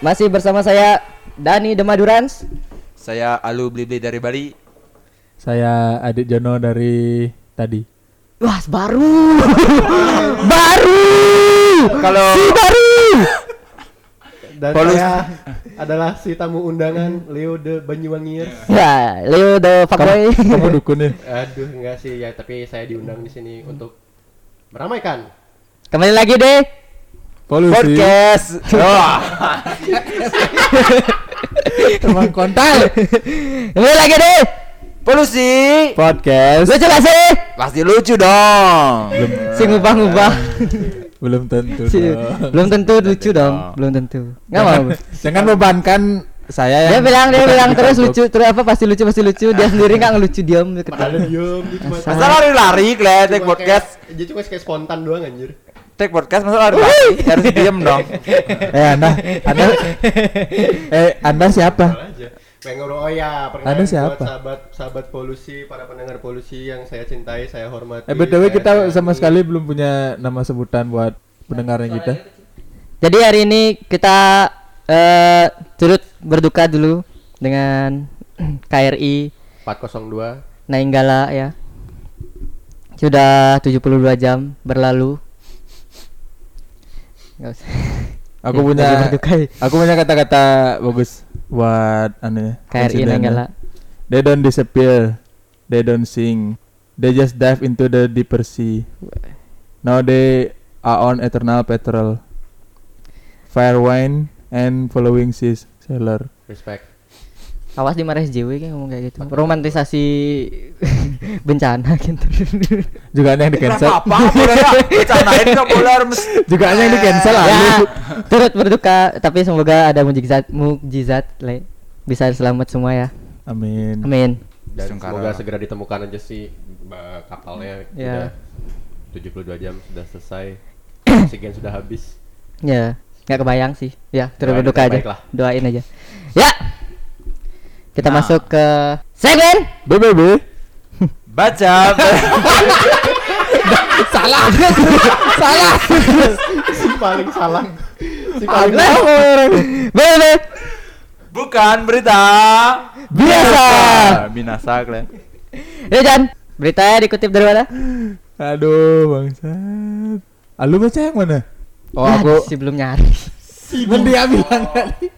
masih bersama saya Dani Demadurans. Saya Alu Blibli dari Bali. Saya Adit Jono dari tadi. Wah, baru. baru. Kalau Si baru. Dan Polus- saya adalah si tamu undangan Leo de Banyuwangiers. Ya, Leo the fuckboy. Kamu dukun ya? Aduh, enggak sih ya, tapi saya diundang di sini untuk meramaikan. Kembali lagi deh. Polusi. podcast. Wah, Emang kontak. Kembali lagi deh. polusi. Podcast. Lucu gak sih? Pasti lucu dong. Belum Si ngubah-ngubah. belum tentu. Si- dong. belum tentu lucu dong, belum tentu. Enggak mau. Jangan bebankan saya Dia yang bilang dia bilang terus lucu, terus apa pasti lucu pasti lucu. Dia sendiri nggak ngelucu diam gitu. Padahal dia Asal. Masa lari-lari cuma podcast. Dia cuma kayak spontan doang anjir. Take podcast masa lari-lari. Harus diem dong. Eh Anda, Anda Eh Anda siapa? Pengen oh ya, Anda siapa? buat sahabat sahabat polusi, para pendengar polusi yang saya cintai, saya hormati. Eh BTW kita sayangi. sama sekali belum punya nama sebutan buat pendengarnya kita. Jadi hari ini kita eh turut berduka dulu dengan KRI 402 Nainggala ya. Sudah 72 jam berlalu. Nggak usah. Aku Ya, punya ya. aku punya kata-kata bagus buat anu ya. KRI. Nainggala. They don't disappear. They don't sing. They just dive into the deeper sea. Now they are on eternal petrol. Fire wine and following seas sailor. respect. Awas di Mares JW kayak ngomong kayak gitu. Romantisasi bencana gitu. Juga ada yang di cancel. Apa. Juga ada yang di cancel ya, turut berduka tapi semoga ada mukjizat mukjizat le. bisa selamat semua ya. Amin. Amin. Dan Sungkara. semoga segera ditemukan aja sih kapalnya Ya. udah 72 jam sudah selesai. Oksigen sudah habis. Ya, nggak kebayang sih. Ya, turut berduka aja. lah. Doain aja. Ya. Kita Nah. masuk ke segmen BBB. Baca. salah. salah. si paling salah. Si paling Bebe. Bukan berita. Biasa. Binasa kalian. Ya Jan, beritanya dikutip dari mana? Aduh, bangsat. Ah, lu baca yang mana? Oh, Ya, aku sih belum nyari. Kan dia bilang tadi.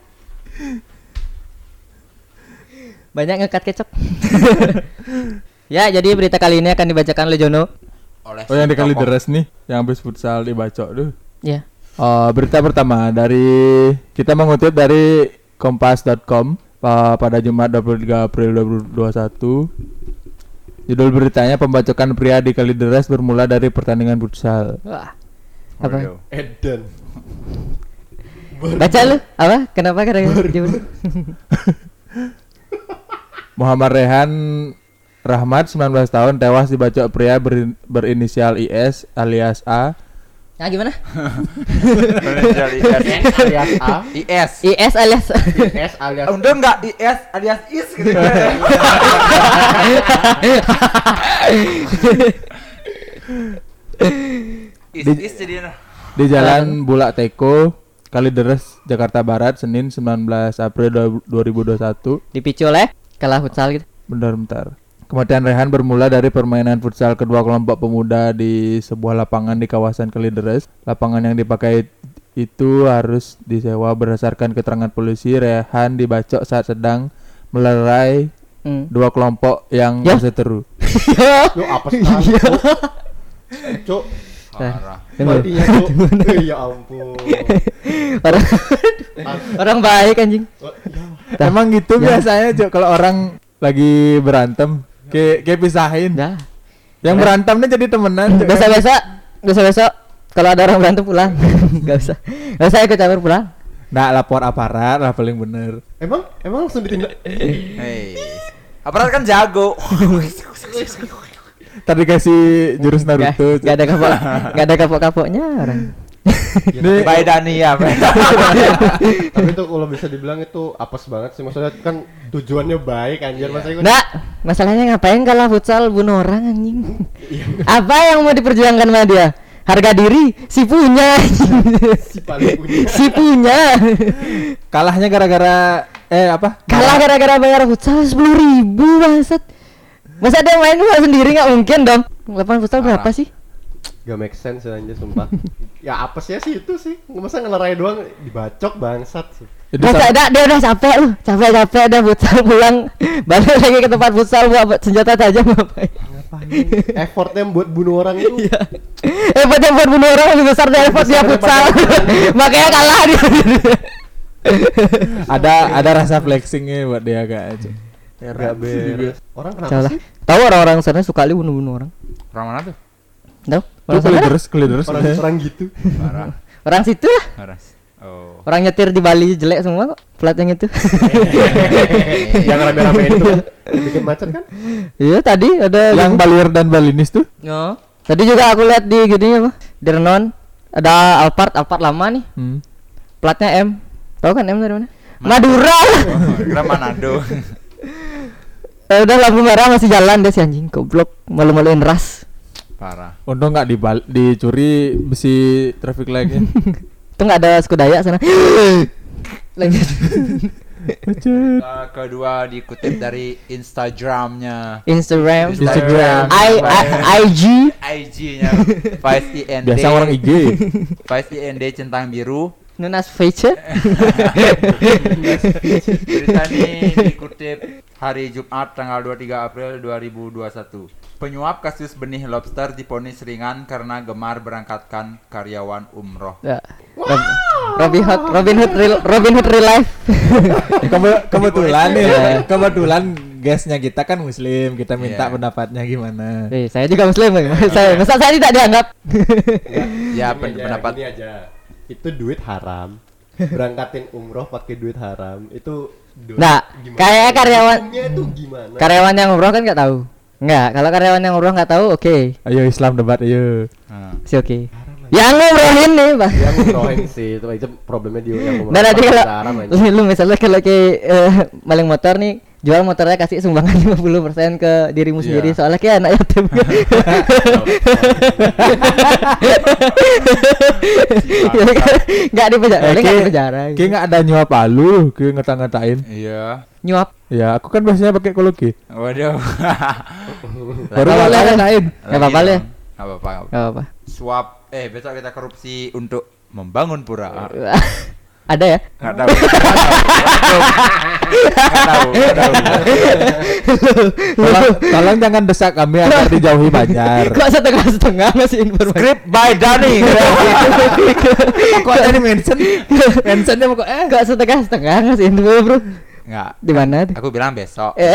Banyak ngekat kecap. ya, jadi berita kali ini akan dibacakan oleh Jono. Oleh Oh, yang si dikali deres nih, yang habis futsal dibacok tuh. Ya. Oh, berita pertama dari kita mengutip dari kompas.com pa- pada Jumat 23 April 2021. Judul beritanya pembacokan pria di Kalideres bermula dari pertandingan futsal. Wah. Apa? Eden. Baca lu? Apa? Kenapa karena Muhammad Rehan Rahmat 19 tahun tewas dibacok pria berin- berinisial IS alias A Nah, gimana? IS. alias A. IS. IS alias S alias Ah, Udah enggak IS alias IS gitu. Is Di- is jadi di Jalan Bulak Teko, Kalideres, Jakarta Barat, Senin 19 April 2021. dipicu oleh kalah futsal gitu. Bentar, bentar. Kematian Rehan bermula dari permainan futsal kedua kelompok pemuda di sebuah lapangan di kawasan Kalideres. Lapangan yang dipakai itu harus disewa berdasarkan keterangan polisi. Rehan dibacok saat sedang melerai Hmm. dua kelompok yang Ya. berseteru. Yo apa sih? Cuk. parah. Tunggu. Matinya cuk. Eh, Ya ampun. orang orang baik anjing. Ya. Emang gitu biasanya Cok kalau orang lagi berantem kayak kayak pisahin. Dah. Yang berantemnya jadi temenan. Cok. Biasa-biasa, biasa-biasa kalau ada orang berantem pulang. Enggak usah. Enggak usah ikut campur pulang. Nah, lapor aparat lah paling bener. Emang emang langsung ditindak. Hei. Aparat kan jago. Tadi kasih jurus Naruto. Cok. ada kapok, enggak ada kapok-kapoknya orang. Ini Bye Dani ya. Tapi itu kalau bisa dibilang itu apes banget sih. Maksudnya kan tujuannya baik anjir masa ikut. Nah, masalahnya ngapain kalah futsal bunuh orang anjing? Apa yang mau diperjuangkan sama dia? harga diri si punya Si paling punya. si punya Kalahnya gara-gara eh apa? kalah gara-gara bayar futsal sepuluh ribu bangsat masa dia main cuma sendiri nggak mungkin dong lapangan futsal berapa Parah. sih Gak make sense ya anjir sumpah. ya apa sih sih itu sih? Masa ngelerai doang dibacok bangsat sih. Masa sam- ada dia udah capek lu capek capek udah futsal pulang balik lagi ke tempat futsal buat senjata tajam ngapain Ngapain? Effortnya buat bunuh orang itu. Iya. Effortnya buat bunuh orang lebih besar dari effort dia futsal. Makanya kalah dia. ada ada rasa flexingnya buat dia kayak aja. Beres. Orang kenapa sih? Tahu orang-orang sana suka li bunuh-bunuh orang. Orang mana tuh? Tahu? Tuh Orang sana. keliders, keliders. Orang orang gitu. Parah. Orang situ lah. Paras. Oh. Orang nyetir di Bali jelek semua kok. Plat yang itu. Yang rame-rame itu bikin macet kan? Iya tadi ada Yang Balir dan Balinis tuh. Yo. Tadi juga aku lihat di gini apa? Di Renon ada Alphard, Alphard lama nih. Hmm. Platnya M. Tahu kan M dari mana? Madura. Oh, kira Manado. Eh, udah lampu merah masih jalan deh si anjing goblok malu-maluin ras. Parah. Untung nggak dibal- dicuri besi traffic light-nya. Itu nggak ada skudaya sana. Lanjut. Macet. Eh, kedua dikutip dari Instagramnya Instagram. Instagram. I, I, IG. IG-nya Vice IND Biasa orang IG. Vice IND centang biru Known as Feature. Berita ini dikutip hari Jumat tanggal 23 April 2021. Penyuap kasus benih lobster diponis ringan karena gemar berangkatkan karyawan umroh. Ya. Rob- Robin Hood, Robin Hood real, Robin Hood real life. Kebe- kebetulan nih, Iya. kebetulan guestnya kita kan muslim, kita minta Iya. pendapatnya gimana. Eh, saya juga muslim. saya masa saya tidak dianggap. Ya, Gini pen- aja, pendapat gini aja. Itu duit haram. Berangkatin umroh pakai duit haram itu do- Nah, gimana? kayak karyawan- itu gimana? Karyawan yang umroh kan nggak tahu. Nggak, kalau karyawan yang umroh nggak tahu, oke. Ayo Islam debat ayo. Nah, Si oke. Yang ngumrohin nih, Bang. yang umrohin sih itu itu problemnya dia yang. Nah nanti kalau aja. lu, lu misalnya kalau kayak eh, maling motor nih jual motornya kasih sumbangan 50% ke dirimu Iya. sendiri soalnya kayak anak yatim. Jadi kan nggak di penjara, Eh, nggak di kayak- penjara. Kayak nggak ada nyuap palu, kayak ngeta-ngetain. iya. Nyuap. Ya, aku kan biasanya pakai kologi. Waduh. Baru Nggak nggak apa-apa. ngetahin. Nggak apa-apa ya. Nggak apa-apa. nggak apa-apa. Nggak apa. Suap eh besok kita korupsi untuk membangun pura. Ada ya? Enggak tahu. Enggak tahu. Enggak tahu. Tolong, tolong jangan desak kami agar dijauhi Banjar. Kok setengah-setengah ngasih informasi? Script by Dani. Kok tadi mention? Mentionnya kok eh. Kok setengah-setengah ngasih info, Bro? Enggak. Di mana? Aku bilang besok. Eh.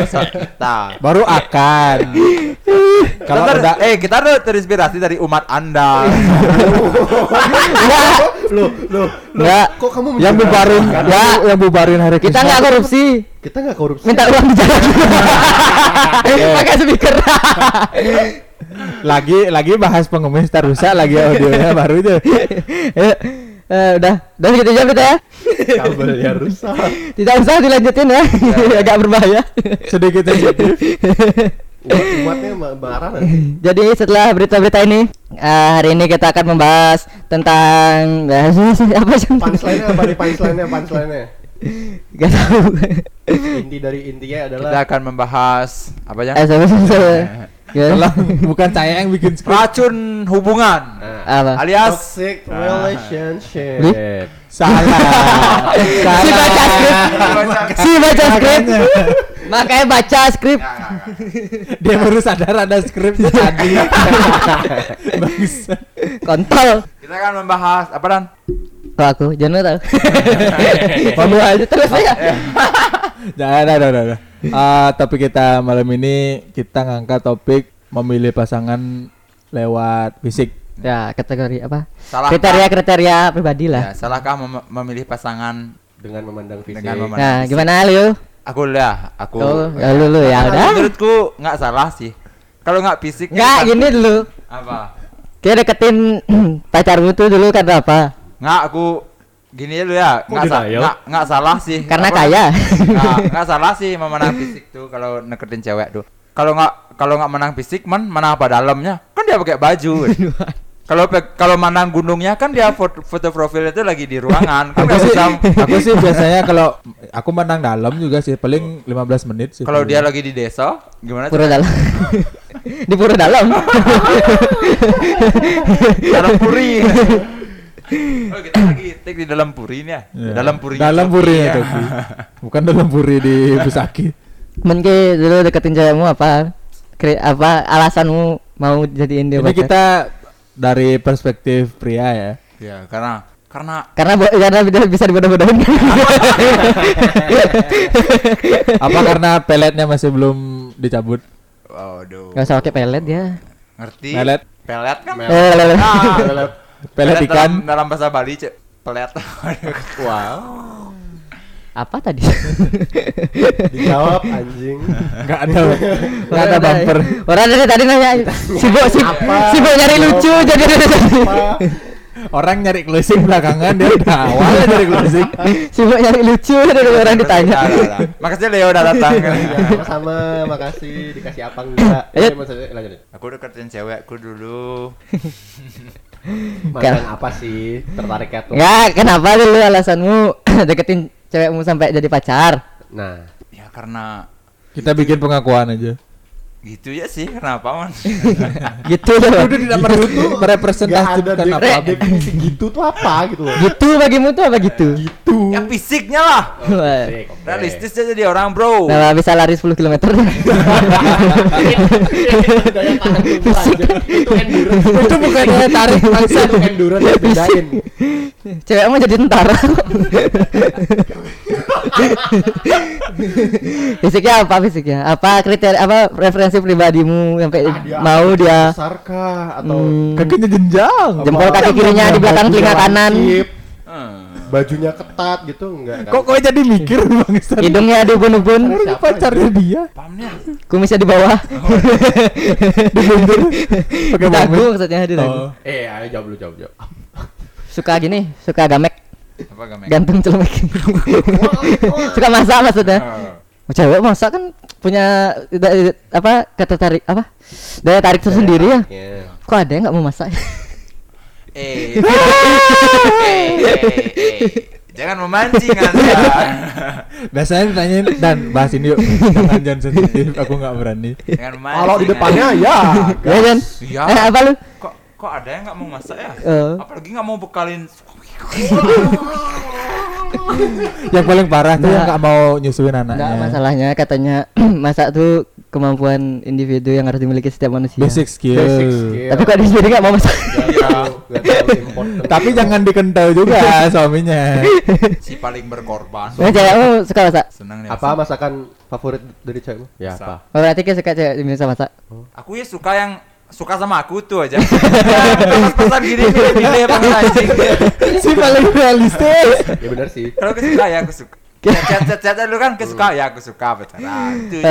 Besok kita. Baru akan. Kalau udah eh kita tuh terinspirasi dari umat Anda. Enggak, Loh, loh, enggak. kok kamu yang bubarin Enggak. yang bubarin hari Kita Krisma. nggak korupsi. Kita nggak korupsi. Minta uang di jalan. Pakai speaker. lagi lagi bahas pengemis rusak lagi audionya baru itu. Eh, udah, udah gitu aja kita ya. Kabelnya rusak. Tidak usah dilanjutin ya. Agak berbahaya. Sedikit. Umat- Umatnya ma- marah nanti. Jadi setelah berita-berita ini, eh, hari ini kita akan membahas tentang apa sih? Punchline-nya apa nih punchline-nya? Punchline-nya. Gak tahu. Inti dari intinya adalah Kita akan membahas apa ya? Eh, sama sama. Tolong bukan saya yang bikin skrip. Racun hubungan Nah, Apa? alias toxic Ah. relationship. Nih? Salah. Si baca skrip. Si baca skrip. Makanya baca skrip. Dia baru sadar ada skripnya tadi. Bagus. Kontol. kita akan membahas apa dan? Kok aku? Jangan tahu. Ngomong aja terus ya. Jangan, ada, ada, ada. Ah, topik kita malam ini kita ngangkat topik memilih pasangan lewat fisik. Ya, kategori apa? Salah Kriteria-kriteria pribadi Ya, lah. salahkah mem- memilih pasangan Dengan memandang fisik. Dengan memandang- Nah, fisik. gimana lu? Aku lah, aku. Oh, ya lu lu ya Karena udah. Menurutku nggak salah sih. Kalau nggak fisik. Enggak, kan- gini dulu. Apa? Kayak deketin pacarmu tuh dulu karena apa? Nggak, aku gini dulu ya. Nggak, sa- nggak, nggak salah sih. Karena Apa- kaya. Nggak, salah sih memandang fisik tuh kalau deketin cewek tuh. Kalau nggak kalau nggak menang fisik, man mana apa dalamnya? Kan dia pakai baju. Kalau kalau mandang gunungnya kan dia foto, foto profil itu lagi di ruangan. Kan aku sih bisa. aku sih biasanya kalau aku menang dalam juga sih paling 15 menit sih. Kalau dia lagi di desa, gimana? Pura dalam. Di pura dalam. dalam puri. Oh kita lagi take di dalam puri nih ya. Ya. Dalam puri. Dalam puri ya Toki. Bukan dalam puri di Busaki. Men ke dulu deketin cewekmu apa? Kri- apa alasanmu mau jadiin dia Ini pacar? kita dari perspektif pria ya. Ya karena karena karena bo- karena bisa- bisa dibodoh-bodohin Apa karena peletnya masih belum dicabut? waduh. Gak usah pakai pelet ya Ngerti? Pelet. Pelet kan? Mel. Eh, lele. Ah, Pelet ikan. dalam, dalam bahasa Bali, Cek. Pelet. Wow. apa tadi Dijawab anjing. Enggak ada. Enggak ada bumper. orang dari tadi nanya sibuk sibuk sibuk nyari lucu jadi? Orang nyari closing belakangan dia udah awalnya nyari closing. sibuk nyari lucu dari orang ditanya. Makasih Leo udah datang. Sama-sama, makasih dikasih apa enggak. Eh, maksudnya lanjut. aku deketin cewekku dulu. Mantan apa sih tertariknya tuh? Enggak, kenapa dulu alasanmu deketin cewekmu sampai jadi pacar? Nah, Ya karena Kita bikin pengakuan aja. gitu ya sih. Kenapa man? gitu loh. Udah tidak perlu tuh merepresentasikan apa. definisi gitu tuh apa gitu loh. Gitu bagimu tuh apa gitu? Gitu. ya fisiknya lah. Asik, oke. Realistis aja jadi orang bro. Nah, bisa lari 10 km. Aja. Itu. Itu bukan daya tarik Bangsa itu endurance bedain. Cewekmu jadi tentara. fisiknya apa fisiknya? Apa kriteria apa referensi pribadimu sampai Ah, dia mau dia besar kah atau Hmm, Kakinya jenjang. jempol kaki kirinya di belakang telinga kanan, lancip. Bajunya ketat gitu enggak kan? Kok kok jadi mikir bangsa? hidungnya ada Ini Siapa pacarnya dia. Pahamnya. kumisnya di bawah. Pakai Dagu maksudnya di dagu. Oh. Eh, ayo jawab dulu, jawab, jawab. Suka gini, suka gamek, Apa gamek? ganteng celemek. suka masak maksudnya. Oh. Cewek masak kan punya apa kata tarik apa daya tarik tersendiri ya. Ya. Kok ada yang nggak mau masak? Eh, eh, eh, eh. Jangan memancing Anda. Biasanya ditanyain dan bahas ini yuk. Jangan jangan sensitif, aku nggak berani. Jangan memancing. Kalau di depannya ya. Ya kan? Iya. Eh apa lu? Kok kok ada yang nggak mau masak ya? Eh. Apalagi nggak mau bekalin. Yang paling parah tuh Nggak. yang nggak mau nyusuin anaknya. Enggak masalahnya katanya masak tuh kemampuan individu yang harus dimiliki setiap manusia. Basic skill. Basic skill. Tapi kok dia sendiri nggak mau masak? Tapi jangan dikental juga suaminya. Si paling berkorban. Nah, cewekmu suka masak? Senang nih. Apa masakan favorit dari cewekmu? Ya Bisa. apa? Oh, berarti kayak suka cewek bisa masak. Aku ya suka yang suka sama aku tuh aja. Pas-pasan gini pilih-pilih apa enggak anjing. si paling realistis. Ya benar sih. Kalau aku suka ya aku suka. Chat chat chat dulu kan kesuka ya aku suka pacaran. Itu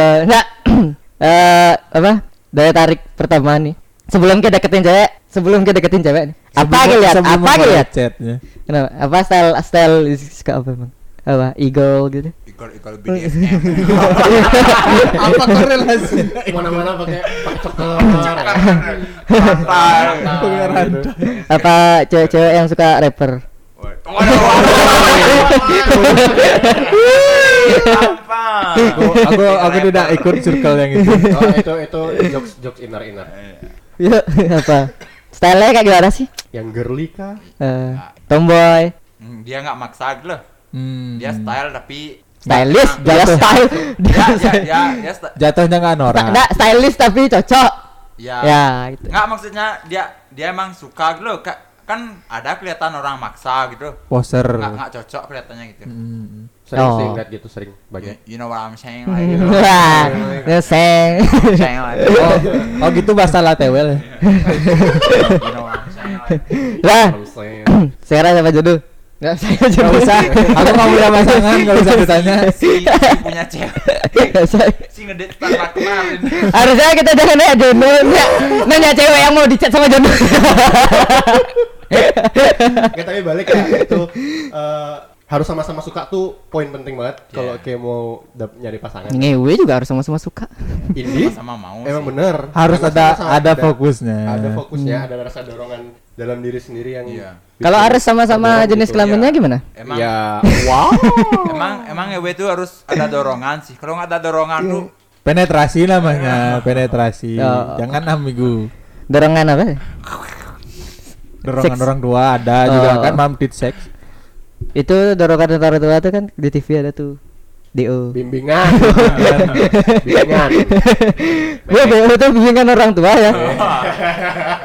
eh apa? Daya tarik pertama nih. Sebelum kita deketin cewek, sebelum kita deketin cewek nih. Apa lihat? Apa lihat? chatnya. Kenapa? Apa style style suka apa emang? Apa? Eagle gitu. BDSM. Apa korelasinya? Mana-mana pakai pakai coklat. Apa cewek-cewek yang suka rapper? Waduh. Apa? Aku aku aku tidak ikut circle yang itu. Oh, itu itu jokes jokes inner inner. Iya, apa? Style-nya kayak gimana sih? Yang girly kah? Eh, tomboy, Hmm, Dia nggak maksa gitu loh. Hmm. Dia style tapi stylish, dia Jatuh. style. ya ya ya dia sta- Jatuhnya nggak norak. Enggak, stylish tapi cocok. ya Ya, gitu. nggak maksudnya dia dia emang suka gitu loh Kak. Kan ada kelihatan orang maksa gitu Poser. nggak nggak cocok kelihatannya gitu Hmm. Sering Oh. sih ngeliat gitu sering banyak. you, you know what I'm saying lah gitu Wah, ngeseng. saying lah Oh, oh gitu bahasa latewel. ya? you know what I'm saying lah saya siapa jodoh? Enggak saya Gak jodoh. usah. Aku nggak punya pasangan, nggak usah ditanya. si, si punya cewek si ngedit tanpa kemarin Harusnya kita jangan nanya jodoh, nanya, nanya cewek yang mau dicat sama jodoh. Nggak, tapi balik ya itu eh, harus sama-sama suka tuh poin penting banget kalau kayak mau nyari pasangan. Ngewe juga harus sama-sama suka. Indi sama mau emang sih. bener Harus Emang ada sama-sama ada fokusnya. ada fokusnya ada rasa dorongan dalam diri sendiri yang Iya. Kalau Ares sama-sama jenis gitu. kelaminnya gimana? Emang ya wow emang emang EW itu harus ada dorongan sih. Kalau nggak ada dorongan tuh Penetrasi namanya, penetrasi. Ya. Jangan ambigu. Dorongan apa? Dorongan orang tua ada juga Oh. kan mam tit seks. Itu dorongan antara tua tuh kan di TV ada tuh. DO. bimbingan bimbingan Gue BO tuh bimbingan orang tua ya.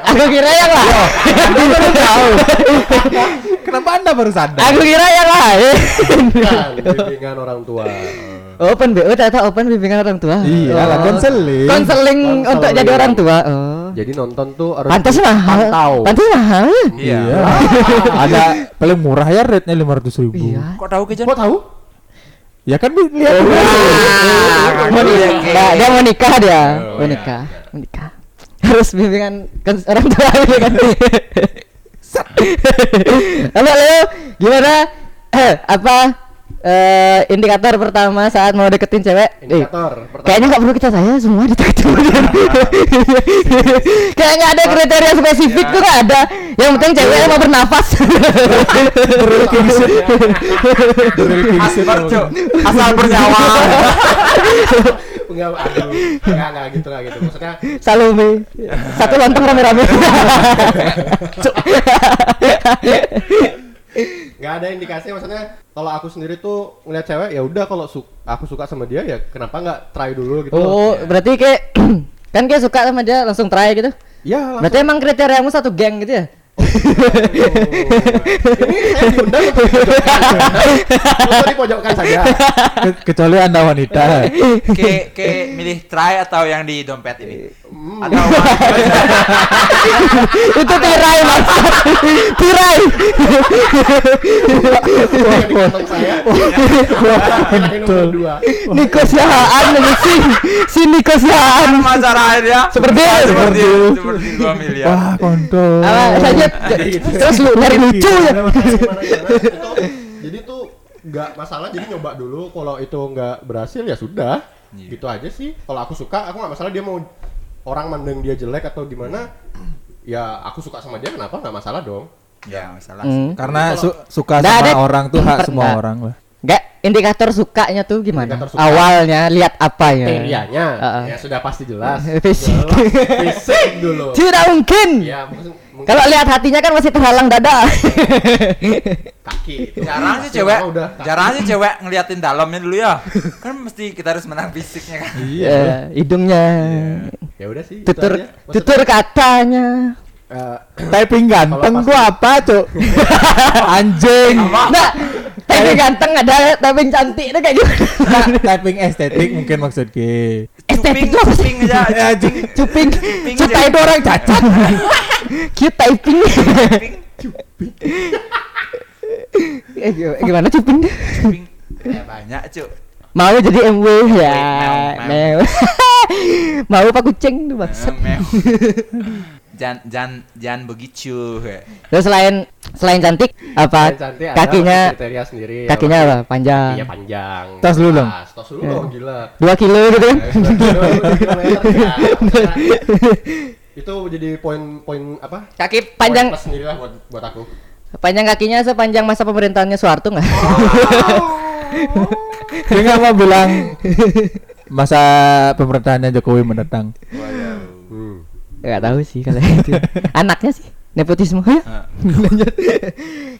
Aku kira yang lain. Aku baru tahu. Kenapa anda baru sadar? Aku kira yang lain. Bukan, bimbingan orang tua Open BO ternyata open bimbingan orang tua. Iya lah, Oh. konseling. Konseling untuk jadi orang tua. Oh. Jadi nonton tuh harus Pantas mahal. pantau Pantas mahal. iya. ada paling murah ya rate-nya lima ratus ribu. Iya. Kok tahu kejan? kok tahu Ya kan lihat. Mau Iya. Nah, dia mau nikah dia. Oh, Mau iya. nikah. Mau nikah. Harus bimbingan ke orang tua kan. Halo, halo. Gimana? Eh, apa eh indikator pertama saat mau deketin cewek? Eh, indikator pertama Kayaknya nggak perlu kita tanya semua deketin dia. Kayak nggak ada kriteria spesifik tuh nggak ada. Yang penting ceweknya mau bernafas. Asal bernyawa. enggak aduh enggak enggak gitu enggak gitu maksudnya Salome. Satu lontong rame-rame. nggak ada indikasi maksudnya kalau aku sendiri tuh ngeliat cewek ya udah kalau su- aku suka sama dia ya kenapa nggak try dulu gitu loh. Oh, berarti kayak kan kayak suka sama dia langsung try gitu. ya langsung Berarti emang kriteriamu satu geng gitu ya? ini saya diundang untuk saja Ke- kecuali anda wanita. Ke ke milih try atau yang di dompet ini? Hmm. Atau Itu tirai mas. tirai. Dua Nikosiaan ini si si Nikosiaan. masalahnya Seperti itu. seperti seperti 2 miliar. Wah kontol. Saja terus lu nyari lucu ya. Jadi tuh nggak masalah jadi nyoba dulu kalau itu nggak berhasil ya sudah Iya. gitu aja sih kalau aku suka aku nggak masalah dia mau orang mandang dia jelek atau gimana ya aku suka sama dia kenapa nggak masalah dong Ya, masalah. Hmm. Karena su- suka sama ada- orang tuh hak semua nggak. orang lah. Gak indikator sukanya tuh gimana? Suka. Awalnya lihat apa ya? kriterianya Heeh. ya sudah pasti jelas Fisik. Fisik dulu Tidak mungkin. ya Kalau lihat hatinya kan masih terhalang dada. kaki. Jarang sih cewek, udah jarang sih cewek ngeliatin dalamnya dulu ya. Kan mesti kita harus menang fisiknya kan. Iya, hidungnya. ya udah sih Tutur tutur katanya. eh, Typing ganteng gua apa, Cuk? Anjing. Nah, typing ganteng ada typing cantik itu kayak? Nah, typing estetik mungkin maksudnya. Estetik Cuping, itu apa sih? cuping aja. Anjing. Cuping, Cuping aja. itu orang cacat. Cute typing. Cuping, Eh, gi- gimana cuping? cuping. Ya banyak, Cuk. Mau jadi MW ya. Meow. Mau pak kucing tuh maksud. Eh. Jangan jangan jangan begitu. Terus selain selain cantik apa? selain cantik Kakinya kriteria sendiri ya, kakinya apa? Panjang. Iya panjang. Tas dulu dong. Tas, tas dulu dong gila. Dua kilo gitu kan? Ya, itu jadi poin-poin apa? Kaki panjang Poin plus sendiri lah buat buat aku. panjang kakinya sepanjang masa pemerintahannya Soeharto nggak? Dia nggak mau bilang masa pemerintahannya Jokowi mendatang. Hmm. Nggak tahu sih kalau itu. Anaknya sih nepotisme ya. Ah. Lanjut.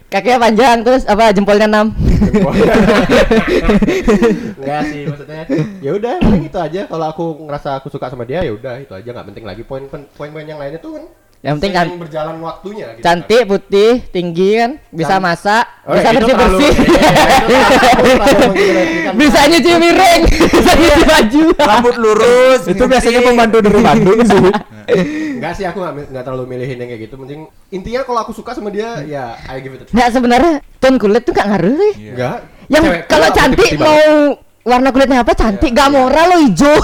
Kakinya panjang terus apa jempolnya 6 Enggak sih maksudnya. Ya udah paling itu aja kalau aku ngerasa aku suka sama dia ya udah itu aja nggak penting lagi poin poin-poin yang lainnya tuh kan. Yang penting kan- berjalan waktunya gitu. Cantik, putih, tinggi kan, bisa Can- masak, Oh, bisa ya, itu bersih bersih, Iya, menggelikan. bisa nyuci piring, bisa nyuci baju. Rambut lurus. Itu biasanya pembantu dari Bandung sih. Enggak sih aku nggak nggak terlalu milihin yang kayak gitu. Penting intinya kalau aku suka sama dia ya I give it a try. Nggak sebenarnya tone kulit tuh nggak ngaruh sih. Iya. Enggak. Yang kalau cantik mau warna kulitnya apa cantik gak moral lo hijau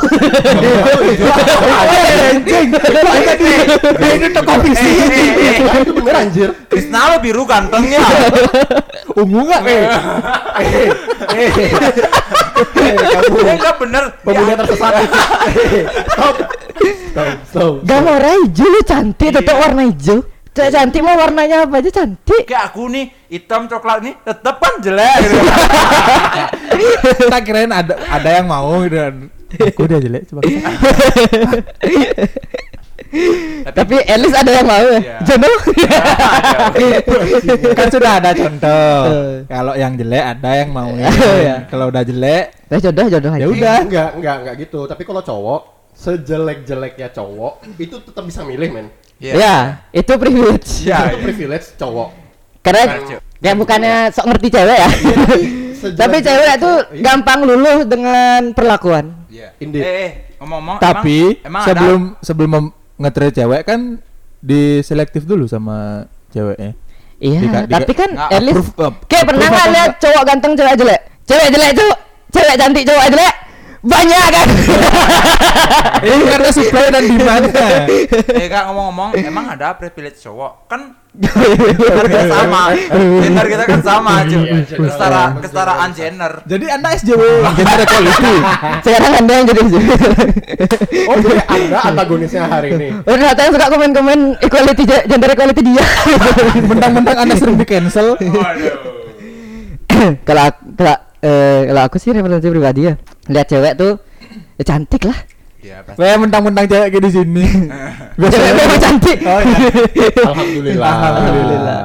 ini toko visi Ya, itu bener anjir. Krisna lo biru gantengnya. ungu nggak eh Eh, Eh, enggak bener. pemuda tersesat. Eh, Stop. Stop. Stop. gak moral hijau lo cantik tetap Iya. warna hijau cantik mau warnanya apa aja cantik Kayak aku nih hitam coklat nih tetep kan jelek. gitu. tak kirain ada ada yang mau dan aku udah jelek coba tapi at least ada yang mau ya Iya. jodoh kan sudah ada contoh Eh. kalau yang jelek ada yang mau Iya. kalau udah jelek nah jodoh jodoh aja Ya udah. Enggak, enggak, enggak gitu. Tapi kalau cowok sejelek-jeleknya cowok itu tetap bisa milih, men. Iya. ya itu privilege Iya. Itu privilege cowok. Karena Bukan, kayak bukannya sok ngerti cewek ya. Sejelek- tapi cewek tuh Iya. gampang luluh dengan perlakuan. Iya. Eh, eh, ngomong-ngomong tapi emang, emang sebelum sebelum nge-treat cewek kan diselektif dulu sama ceweknya. Iya, Dika- dika- tapi kan at least kayak pernah nggak lihat cowok ganteng cewek jelek? Cewek jelek cowok, cewek cantik cowok jelek banyak kan? ini karena supply dan demand ada, eh kak ngomong-ngomong emang ada privilege cowok? Kan kita sama. Gender kita kan sama cuy. Iya, gender. Kesetara, kesetaraan gender. Jadi anda SJW gender equality. Sekarang anda yang jadi Oh, jadi Anda antagonisnya hari ini. Ternyata yang suka komen-komen equality ge- gender equality dia. mentang-mentang anda sering di cancel. Kalau kalau eh, kalau aku sih referensi pribadi ya. Lihat cewek tuh ya cantik lah. ya pasti Weh mentang-mentang cewek kayak di sini Cewek memang cantik. oh iya Alhamdulillah. Alhamdulillah.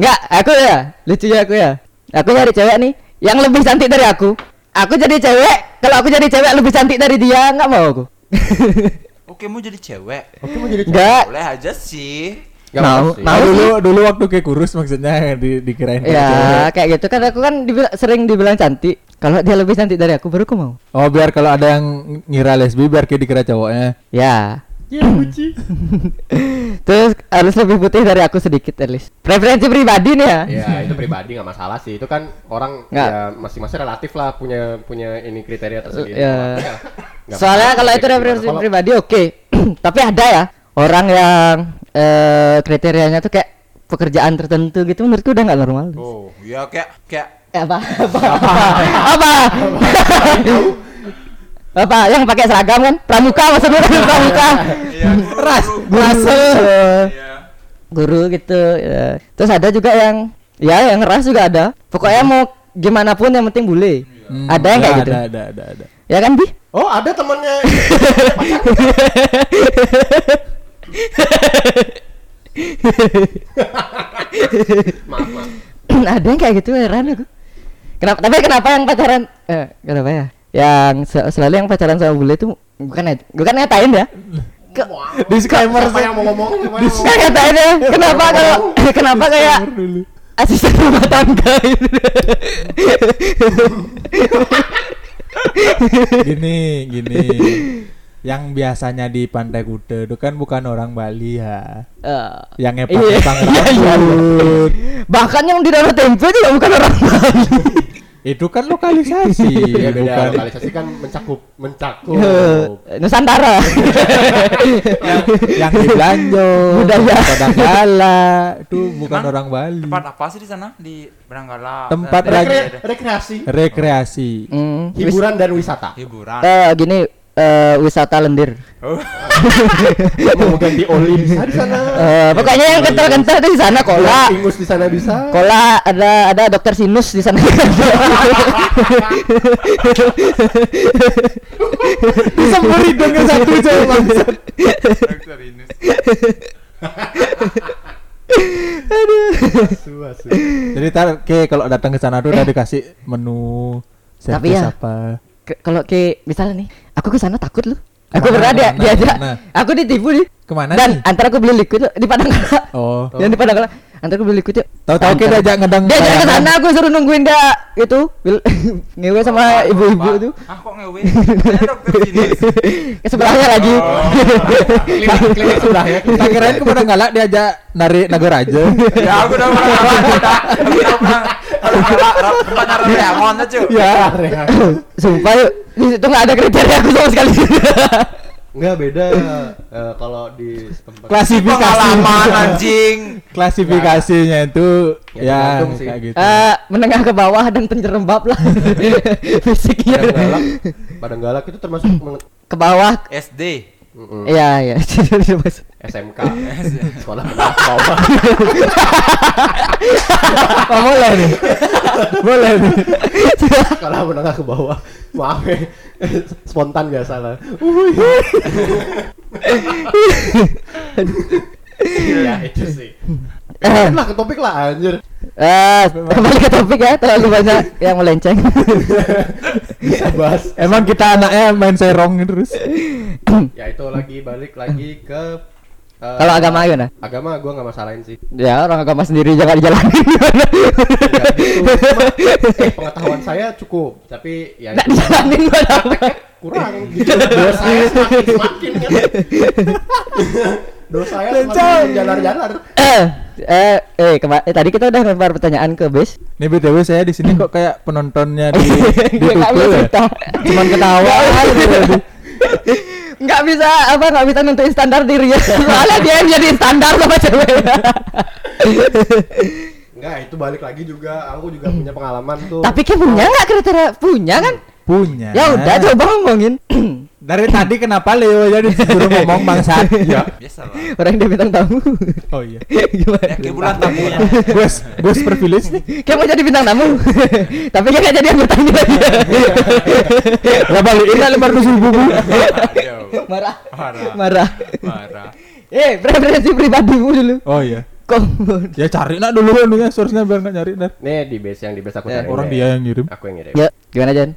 Enggak, aku ya, lucunya aku ya. Aku nyari cewek nih yang lebih cantik dari aku. Aku jadi cewek, kalau aku jadi cewek lebih cantik dari dia, enggak mau aku. oke mau jadi cewek Oke, mau jadi cowok. Enggak. boleh aja sih Nggak Mau, sih. Nah, mau. dulu dulu waktu kayak kurus maksudnya di dikirain. Ya, kayak gitu kan aku kan dibil- sering dibilang cantik. Kalau dia lebih cantik dari aku baru aku mau. Oh biar kalau ada yang ngira lesbi biar kayak dikira cowoknya. Ya. Ya, Uci. Terus harus lebih putih dari aku sedikit at least. Preferensi pribadi nih ya. Ya, itu pribadi nggak masalah sih. Itu kan orang Nggak. ya masing-masing relatif lah punya punya ini kriteria tersendiri. Ya. Soalnya kalau itu gimana. referensi Kalau- pribadi oke. Tapi ada ya orang yang eh, kriterianya tuh kayak pekerjaan tertentu gitu menurutku udah nggak normal. oh ya kayak kayak Eh, apa? Apa? apa? apa? Yang pakai seragam kan? Pramuka maksudnya kan pramuka. ya, guru, Ras. Iya. Guru gitu. ya. Terus ada juga yang ya yang ras juga ada. Pokoknya mau gimana pun yang penting boleh. Hmm, ada yang kayak ada, gitu. Ada ada ada ada. Ya kan, Bi? Oh, ada temannya. maaf, maaf. ada yang kayak gitu heran aku. Kenapa? Tapi kenapa yang pacaran? Eh, kenapa ya? Yang se- selalu yang pacaran sama bule itu bukan net- bukan ngatain ya? Ke, Disclaimer Siapa yang mau ngomong? Ngatain ya? Kenapa kalau kenapa kayak asisten rumah tangga gitu? Gini, gini. Yang biasanya di Pantai Kuta itu kan bukan orang Bali ya. Eh, Yang Iya. ngepang-ngepang Iya, iya. rambut. bahkan yang di dalam tempe juga bukan orang Bali. Itu kan lokalisasi, Ya beda bukan lokalisasi kan mencakup mencakup. Eh, Nusantara. yang, yang di Belanjo, Budaya. Padanggala, itu bukan Emang orang Bali. tempat apa sih di sana di Beranggala Tempat lagi- Rekre- rekreasi, Rekreasi. Hmm, hiburan dan wisata. hiburan eh, gini eh, wisata lendir. oh. Mau ganti oli bisa di sana. Eh, pokoknya yang kental-kental itu di sana kola. Ingus di sana bisa. Kola ada ada dokter sinus di sana. Sempur hidungnya satu coba bangsat. Dokter. Asu, asu. Jadi tar ke kalau datang ke sana tuh udah dikasih menu Tapi service ya, apa. Kalau ke misalnya nih, aku ke sana takut loh. Aku pernah dia diajak. ke mana? Aku ditipu nih. Ke mana Dan nih? antara aku beli liquid di Padangkala. Oh. Yang di Padangkala. Antara aku beli liquid yuk. Tahu-tahu kita diajak ngedang Dia ajak ke sana aku suruh nungguin dia itu ngewe sama ibu-ibu Pak. itu. ah kok ngewe Ke sebelahnya lagi. Oh. Klinik klinik sebelah ya. Tak kirain ke Padanggala diajak narik Nagaraja. ya aku udah pernah aku udah aku udah pernah Doraemon cu. Ya. Sumpah yuk, di situ nggak ada kriteria aku sama sekali. Enggak beda eh, kalau di tempat Klasifikasi Pengalaman anjing. klasifikasinya itu Ya, ya, kayak gitu. Eh, menengah ke bawah dan penjerembab lah fisiknya. badan galak. Badan galak itu termasuk Ke bawah, SD. Iya iya. SMK. Sekolah menengah ke bawah. Oh, boleh nih. Boleh nih. Sekolah menengah ke bawah. Maaf ya. Spontan biasa lah. ya itu sih. Eh, lah ke topik lah anjir. Eh, kembali ke topik ya, terlalu banyak yang melenceng. Bisa bahas. Emang kita anaknya main serong terus. Ya itu lagi balik lagi ke eh, Kalau agama gimana? agama gua nggak masalahin sih. Ya orang agama sendiri jangan dijalanin. Nggak gitu. Cuma, eh, pengetahuan saya cukup, tapi ya dijalanin gua kurang gitu. Dosa saya semakin semakin kan. Dosa saya semakin jalar-jalar. Eh, eh, eh, kema- eh, tadi kita udah lempar pertanyaan ke base. Nih BTW saya di sini kok kayak penontonnya di di Dia nggak Tuku bisa ya. cerita. Cuman ketawa gitu tadi. Nggak bisa apa nggak bisa nentuin standar dirinya. Soalnya dia yang jadi standar sama cewek. Enggak, itu balik lagi juga. Aku juga punya pengalaman tuh. Tapi kan punya nggak kriteria punya kan? Punya. Ya udah coba ngomongin. Dari tadi kenapa Leo jadi disuruh ngomong bangsat? Ya. Biasa lah. Orang dia bintang tamu. Oh iya. Gimana? Ya kayak bulan tamunya. Bos, bos privilege nih. Kayak mau jadi bintang tamu. Tapi nggak jadi yang bertanya lagi. Lah lima ratus ribu bu. Aduh. Marah. Marah. Marah. Marah. Eh, preferensi pribadimu dulu. Oh iya. Kok Ya cari nak dulu kan ya source-nya biar nggak nyari. Nih di base yang di base aku Ya, cari. Orang dia yang ngirim. Aku yang ngirim. Ya, gimana Jan?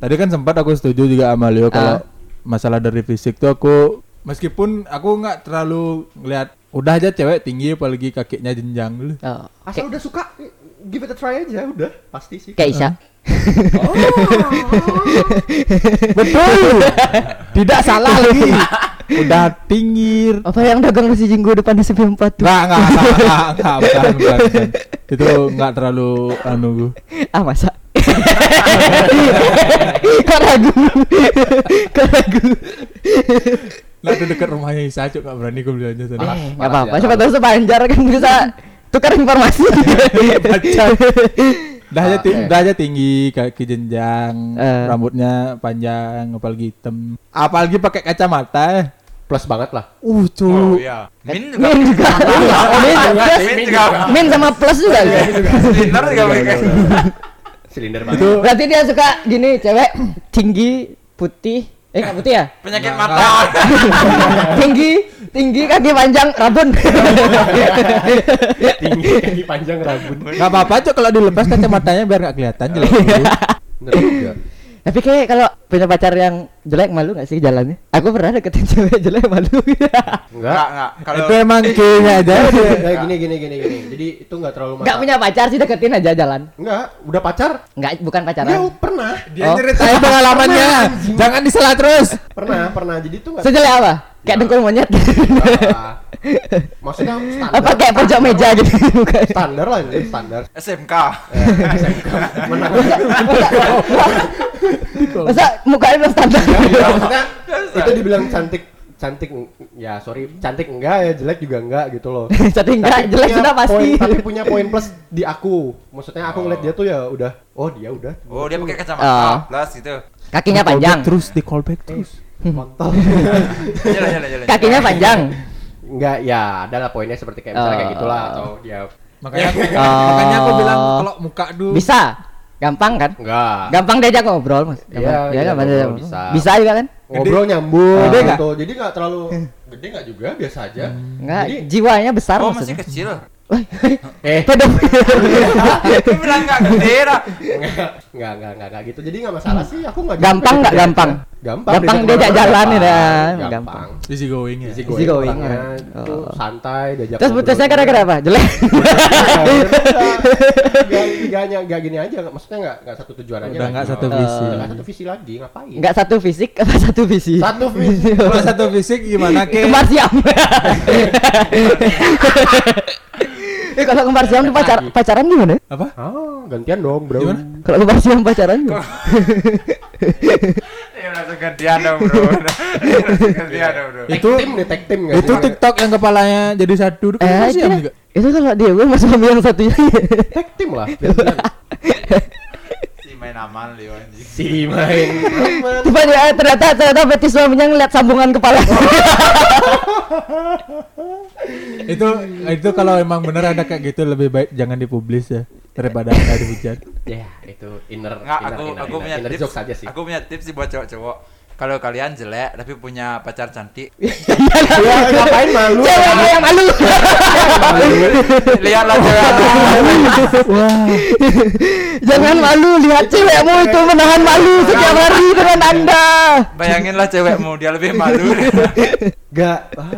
Tadi kan sempat aku setuju juga sama Leo kalau Ah. masalah dari fisik tuh aku meskipun aku nggak terlalu ngeliat udah aja cewek tinggi apalagi kakinya jenjang dulu. Oh, Asal udah suka, give it a try aja, udah pasti sih. kayak Isya. Betul. Tidak salah lagi. Udah tinggi. Apa yang dagang nasi jinggo depan di CP4 tuh? Enggak, enggak, enggak, enggak, enggak, bukan, bukan, bukan. Itu enggak terlalu anu gue. Ah, masa? Kok ragu? Kok ragu? Nah, itu dekat rumahnya Isa, cuk, enggak berani gue beli aja sana. Eh, apa-apa. Siapa tahu sepanjar kan bisa tukar informasi. Dah aja, eh. dah aja tinggi, kaki jenjang, Eh. rambutnya panjang, apalagi hitam. Apalagi pakai kacamata. eh. Plus banget lah. Uh, Oh cuk. iya. Min juga. Min juga. Min, plus, Min juga. min sama plus juga. ya? Silinder juga pakai. Silinder banget. Itu Berarti dia suka gini, cewek tinggi, putih. Eh, nggak putih ya? Penyakit mata. tinggi, tinggi, kaki panjang, rabun. Tinggi, kaki panjang rambut. Enggak apa-apa, cuk, kalau dilepas kacamatanya biar enggak kelihatan jelek dulu. Bener juga. Tapi kayak kalau punya pacar yang jelek malu gak sih jalannya? Aku pernah deketin cewek jelek malu. Enggak. Enggak, enggak. Kalau Itu emang kayaknya aja. Enggak gini gini gini gini. Jadi itu enggak terlalu Gak punya pacar sih deketin aja jalan. Enggak, udah pacar? Enggak, bukan Ya pacaran. pernah. Dia Oh. nyeritain pengalamannya. Jangan diselah terus. Pernah, pernah. Jadi itu enggak Sejelek apa? Kayak dengkul monyet. Enggak. Maksudnya standar. apa kayak pojok meja gitu bukan? Standar lah ini standar. SMK. Mana Masa mukanya belum standar? Ya, maksudnya itu dibilang cantik cantik ya sorry cantik enggak ya jelek juga enggak gitu loh Jadi enggak Tapi jelek punya sudah pasti. poin- tapi punya poin plus di aku maksudnya aku ngeliat dia tuh ya udah oh dia udah Oh, dia pakai Oh. kacamata plus gitu. Kakinya panjang. Terus di callback terus. Kontol Jalan, jalan, jalan. Kakinya panjang. enggak ya ada lah poinnya seperti kayak misalnya kayak Oh. gitulah atau dia Makanya aku, Oh. makanya aku bilang kalau muka dulu. Bisa. Gampang kan? enggak Gampang diajak ngobrol, Mas. Iya, Gampang. iya, gampang ngobrol diajak ngobrol. bisa. Bisa juga kan? ngobrol nyambung Gede nggak? gitu jadi nggak terlalu gede nggak juga biasa aja Enggak, jadi jiwanya besar Oh, masih maksudnya. kecil. eh Pedofil. Bilang enggak gede enggak enggak enggak enggak enggak gitu jadi nggak masalah sih aku nggak Gampang nggak gitu. gampang? Gampang Gampang diajak jalan gampang, ya, gampang gampang. Easy going ya. Easy Easy going, going, orangnya ya. itu Oh. santai diajak Terus putusnya gara-gara apa? Jelek. Gak, gak, gak, gak gini aja, nggak- maksudnya nggak nggak satu tujuan aja. Udah nggak satu visi. Nggak satu visi lagi, ngapain? Enggak satu fisik apa satu visi? Satu visi. Kalau satu fisik gimana ke? Kemar siam. Eh kalau kembar siam tuh pacar pacaran gimana? Apa? Ah, gantian dong, bro. Kalau kembar siam pacaran gimana? Langsung gantian dong bro. Gantian dong bro. Itu- team nih, tag nggak Itu? TikTok yang kepalanya jadi satu itu kan Eh, masih itu, yang juga. itu kalau dia gue mas suami yang satunya. tag team lah. main aman Leo anjing. si main. aman. Tiba dia eh, ternyata ternyata berarti suaminya ngeliat sambungan kepala. itu itu kalau emang bener ada kayak gitu lebih baik jangan dipublis ya daripada ada dihujat. Ya, itu inner Enggak, inner, aku inner, aku inner, punya inner tips. aja sih. Aku punya tips sih buat cowok-cowok. Kalau kalian jelek tapi punya pacar cantik, Ya, ngapain malu? Cewek yang malu. lihatlah cewek Wah, Jangan malu lihat cewekmu itu menahan malu setiap hari dengan anda. Bayanginlah cewekmu, dia lebih malu. Gak. Ah,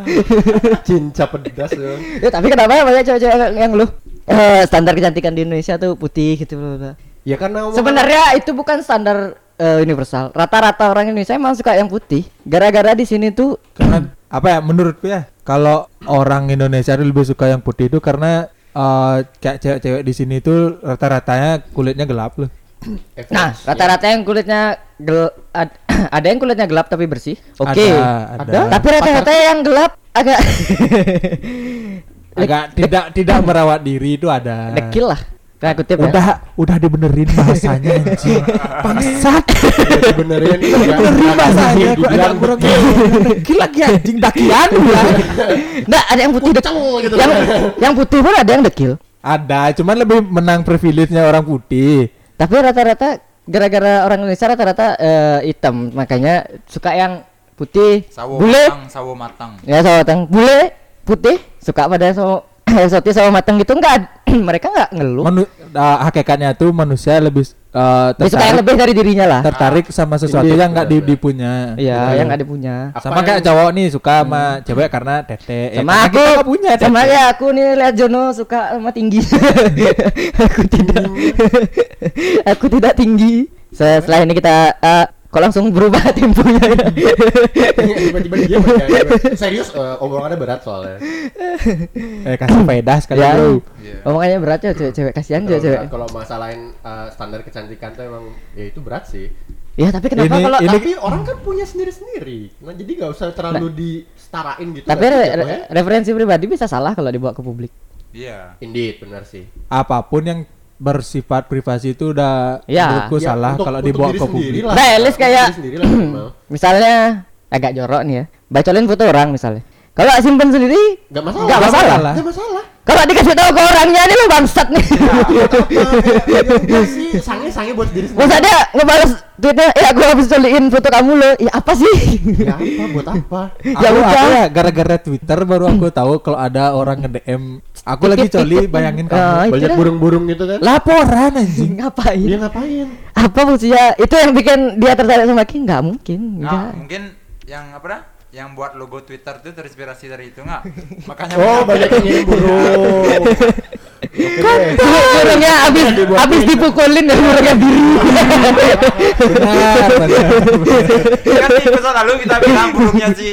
cinca pedas dong. Ya tapi kenapa ya banyak cewek-cewek yang- lu eh, standar kecantikan di Indonesia tuh putih gitu bla, bla. Ya karena Sebenarnya itu bukan standar eh, universal. Rata-rata orang Indonesia emang suka yang putih. Gara-gara di sini tuh karena apa ya menurutku ya kalau orang Indonesia itu lebih suka yang putih itu karena eh, kayak cewek-cewek di sini itu rata-ratanya kulitnya gelap loh. Nah, rata-rata yang kulitnya gel ad- ada yang kulitnya gelap tapi bersih. Oke. Ada, ada. Tapi rata-rata yang gelap agak agak tidak tidak merawat diri itu ada. dekil lah. Nah, kutip ya. Udah udah dibenerin bahasanya anjing. Bangsat. Ya, benerin Dibenerin bahasanya kok agak kurang dekil lagi anjing dakian. Nggak, ada yang putih dekil. gitu. Yang yang putih pun ada yang dekil. Ada, cuman lebih menang privilege-nya orang putih. Tapi rata-rata gara-gara orang Indonesia rata-rata eh, hitam, makanya suka yang putih. Sawo Bule, matang, sawo matang. ya sawo matang. Bule putih suka pada sawo eksotis sawo matang gitu enggak mereka enggak ngeluh. Manu, ah, hakikatnya tuh manusia lebih eh, yang tertarik, lebih dari dirinya lah. tertarik sama sesuatu Ini, yang nggak di, dipunya. Iya, Gitu. yang enggak dipunya. Apa sama yang- kayak cowok nih suka sama cewek karena tete. Ya, Sama karena aku, punya sama tete. ya aku nih lihat Jono suka sama tinggi. aku tidak, aku tidak tinggi. Se- Setelah ini kita eh, kok langsung berubah temponya ya. tiba-tiba dia serius eh, omongannya berat soalnya. Eh kasih faedah sekali Ya. bro. Iya. Omongannya berat ya cewek-cewek kasihan cewek-cewek. berat, Kalau masalahin eh, standar kecantikan tuh emang ya itu berat sih. Ya tapi kenapa Ini- kalau ini- Tapi orang kan punya sendiri-sendiri. Nah, jadi nggak usah terlalu disetarain gitu. tapi sih re- jatuhnya? re- referensi pribadi bisa salah kalau dibawa ke publik. Iya. Indeed, benar sih. Apa pun yang bersifat privasi itu udah Ya. menurutku Ya, salah untuk- kalau untuk dibawa ke publik. lah. Nah, at least kayak-. Misalnya agak jorok nih ya, bacolin foto orang misalnya. Kalau simpen sendiri Nggak masalah. Nggak masalah. Nggak masalah. Kalau dikasih tahu ke orangnya ini lu bangsat nih. Ya sih, sange-sange buat diri Masa sendiri. dia ngebales tweetnya, ya aku habis coliin foto kamu lo. Ya apa sih? Ya apa buat apa? Ya udah. ya gara-gara Twitter baru aku tahu kalau ada orang nge-DM aku lagi coli bayangin Ah, kamu. itu Banyak burung-burung gitu kan. Laporan anjing. Ngapain? Dia ngapain? Apa fungsinya? Itu yang bikin dia tertarik sama King? Nggak mungkin. Nah, Nggak. mungkin yang apa dah? Yang buat logo Twitter itu terinspirasi dari itu nggak? Makanya Oh, banyak yang ngirim burung. Deh. Burungnya abis abis dipukulin ya burungnya biru. Benar, benar. kan di episode lalu kita bilang burungnya si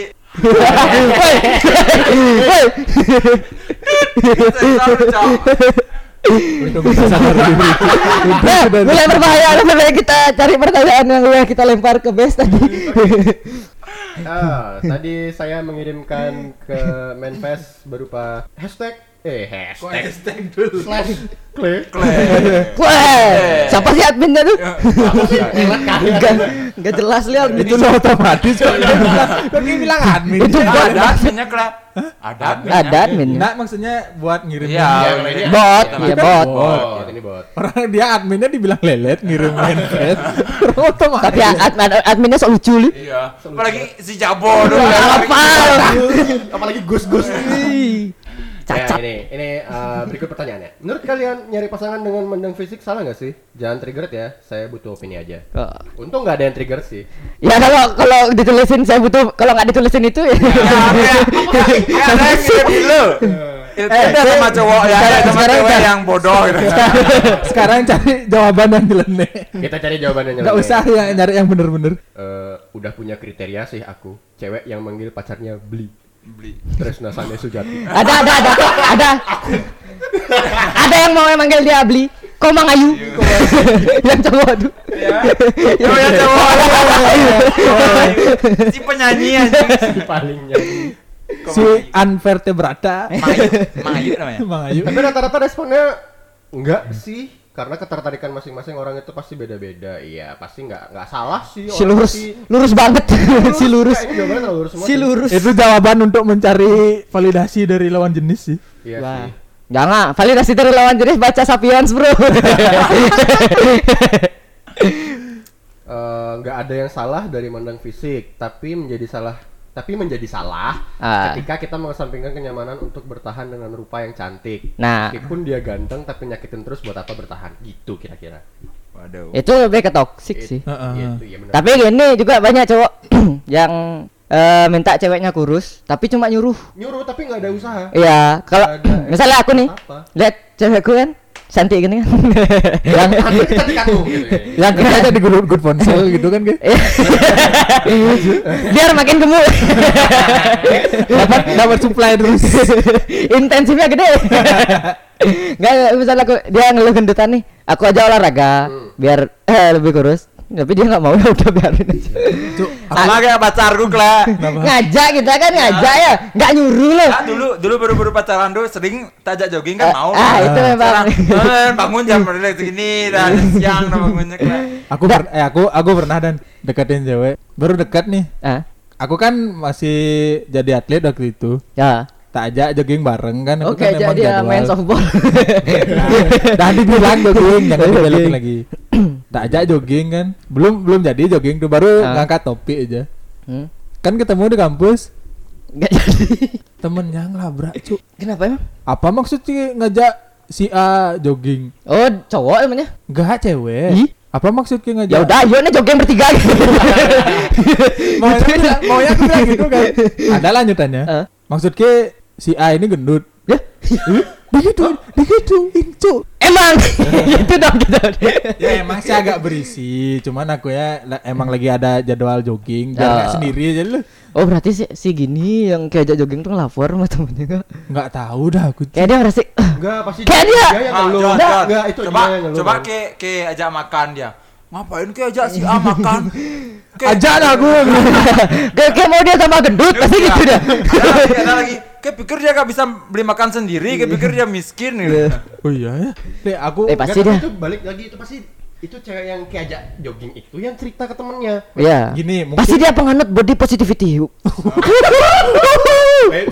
Nah, mulai berbahaya lebih baik kita cari pertanyaan yang udah kita lempar ke base tadi. Ah, tadi saya mengirimkan ke Manfest berupa hashtag eh hashtag Hashtag dulu. slash klik Wah, siapa sih adminnya tuh? elat kalian Gak, gak jelas lihat. Itu udah otomatis kok dia bilang, kok dia bilang admin. Itu Ada adminnya kelap. Ada adminnya. Ada admin. Nah, maksudnya buat ngirim Iya. ini Bot, Iya, ya bot. bot ini bot Orang dia adminnya dibilang lelet ngirim manifest. Otomatis. Tapi ya, admin, adminnya sok lucu nih. Iya. Apalagi si Jabo dulu. Apa? apalagi gus gus Cacat. Ya, ini ini uh, berikut pertanyaannya. Menurut kalian nyari pasangan dengan mendeng fisik salah nggak sih? Jangan triggered ya. Saya butuh opini aja. Oh. Untung nggak ada yang trigger sih. Ya kalau kalau ditulisin saya butuh kalau nggak ditulisin itu ya. Ya, ada yang ngirim dulu. Itu Eh, ada sama cowok ya, ada sekarang- sama sekarang cewek yang bodoh gitu. Sekarang cari jawaban yang nyeleneh. Kita cari jawabannya. Enggak usah ya nyari yang bener-bener. Eh, udah punya kriteria sih aku. Cewek yang manggil pacarnya beli. Beli. Tresna Sane Sujati. Ada ada ada ada. ada yang mau manggil dia beli. Komang Ayu. yang cowok tuh. Ya. Oh ya cowok. Si penyanyi anjing. Paling nyanyi. Si unvertebrata. Mayu, Mayu namanya. Bang Ayu. Tapi rata-rata responnya enggak sih karena ketertarikan masing-masing orang itu pasti beda-beda. Iya, pasti nggak nggak salah sih. Si orang lurus, pasti- lurus banget. si lurus. Jawabannya terlalu lurus semua Si sih. lurus. Itu jawaban untuk mencari validasi dari lawan jenis sih. Iya Wah. sih. Jangan, validasi dari lawan jenis baca Sapiens, Bro. Eh, nggak ada yang salah dari mandang fisik, tapi menjadi salah tapi menjadi salah Ah. ketika kita mengesampingkan kenyamanan untuk bertahan dengan rupa yang cantik. Nah. Meskipun dia ganteng tapi nyakitin terus buat apa bertahan? Gitu kira-kira. Waduh. Itu lebih ke toxic sih. Heeh. Gitu, ya benar. Tapi gini juga banyak cowok yang eh, minta ceweknya kurus, tapi cuma nyuruh. Nyuruh tapi nggak ada usaha. Iya, kalau misalnya aku nih, apa. lihat cewekku kan cantik gini kan. yang gitu ya. yang Kita aja di good, good ponsel gitu kan kayak. biar makin gemuk. dapat dapat supply terus. Intensifnya gede. Enggak, misalnya aku dia ngeluh gendutan nih, aku aja olahraga biar eh, lebih kurus. Tapi dia nggak mau ya udah biarin aja. Cuk, Sama kayak pacarku lah. ngajak kita kan ngajak ya, nggak nyuruh loh. Ah, dulu dulu baru-baru pacaran dulu sering tajak jogging kan mau. ah, itu memang. Sekarang, "Eh, bangun jam berapa segini dan siang bangunnya kan. aku eh aku aku pernah dan deketin cewek. Baru dekat nih. Ah, Aku kan masih jadi atlet waktu itu. ya. Tak ajak jogging bareng kan. Oke, kan emang jadi jadwal. main softball. Dah dibilang jogging, jangan dibelokin lagi. Tak ajak jogging kan. Belum belum jadi jogging tuh baru Ah. ngangkat topi aja. Hmm, Kan ketemu di kampus, nggak jadi. temennya ngelabrak, cuk. Kenapa emang? Apa maksudnya ngajak si A jogging? Oh, cowok namanya. Enggak cewek. Ih. Apa maksudnya ngajak? Ya udah, yuk nih jogging bertiga. Maunya bilang- maunya aku bilang gitu kan. Ada lanjutannya. Ah. Maksudnya si A ini gendut. Ya, Begitu, begitu, cuk. emang itu dong kita. Ya emang sih agak berisi, cuman aku ya emang lagi ada jadwal jogging, biar Oh. nggak sendiri aja lu. Oh berarti si, si gini yang kayak jogging tuh ngelapor sama temennya nggak? Nggak tahu dah aku. Kayak dia merasa Enggak, pasti Kayak dia. yang Ah, ngeluh. Enggak, enggak, itu coba dia yang coba ke ke ajak makan dia. Ngapain ke ajak si A makan? Ke, Ajak dah aku. kayak, kayak mau dia sama gendut pasti Iya. gitu dah. Ada ada lagi. Kayak pikir dia gak bisa beli makan sendiri, kayak pikir dia miskin gitu. Oh iya ya. Nih aku Eh, pasti dia. itu balik lagi itu pasti itu cewek yang kayak ajak jogging itu yang cerita ke temennya. Iya. Gini, mungkin- Pasti dia penganut body positivity. Eh,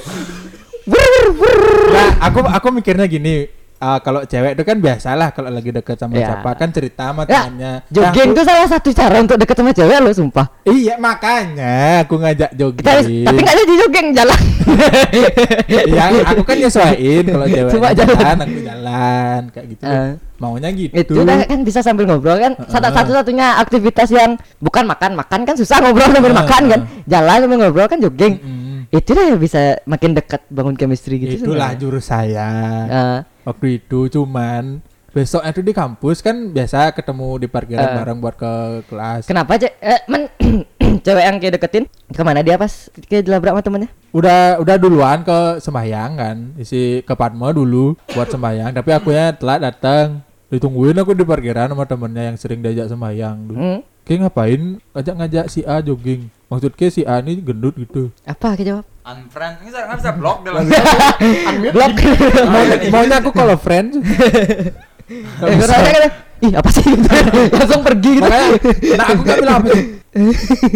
Nah, aku aku mikirnya gini. Ah, kalau cewek itu kan biasalah kalau lagi deket sama Ya. siapa kan cerita sama Ya, temannya. jogging Nah, tuh salah satu cara untuk deket sama cewek lo, sumpah. Iya makanya aku ngajak jogging. Kita tapi nggak jadi jogging jalan. Iya, aku kan nyesuaiin kalau cewek Cuma jalan, jalan. aku jalan kayak gitu. Eh. Maunya gitu. itu kan bisa sambil ngobrol kan satu Heeh. satu satunya aktivitas yang bukan makan makan kan susah ngobrol sambil Heeh. makan kan jalan sambil ngobrol kan jogging Mm-mm. Itu lah yang bisa makin dekat bangun chemistry gitu Itulah sebenarnya. jurus saya. Eh, Waktu itu cuman besok itu di kampus kan biasa ketemu di parkiran Eh. bareng buat ke kelas. kenapa aja eh, men cewek yang kayak deketin ke mana dia pas kayak dilabrak sama temennya Udah udah duluan ke sembahyang kan, isi ke Padma dulu buat sembahyang, tapi aku ya telat datang. Ditungguin aku di parkiran sama temennya yang sering diajak sembahyang dulu. hmm, Kayak ngapain ngajak ngajak si A jogging? Maksudnya si A ini gendut gitu. apa kayak jawab Unfriend, bisa, nggak bisa blok dia langsung. blok Maunya, aku kalau friends. Eh, kurangnya kan, ih apa sih langsung pergi gitu Makanya, nah aku gak bilang apa sih.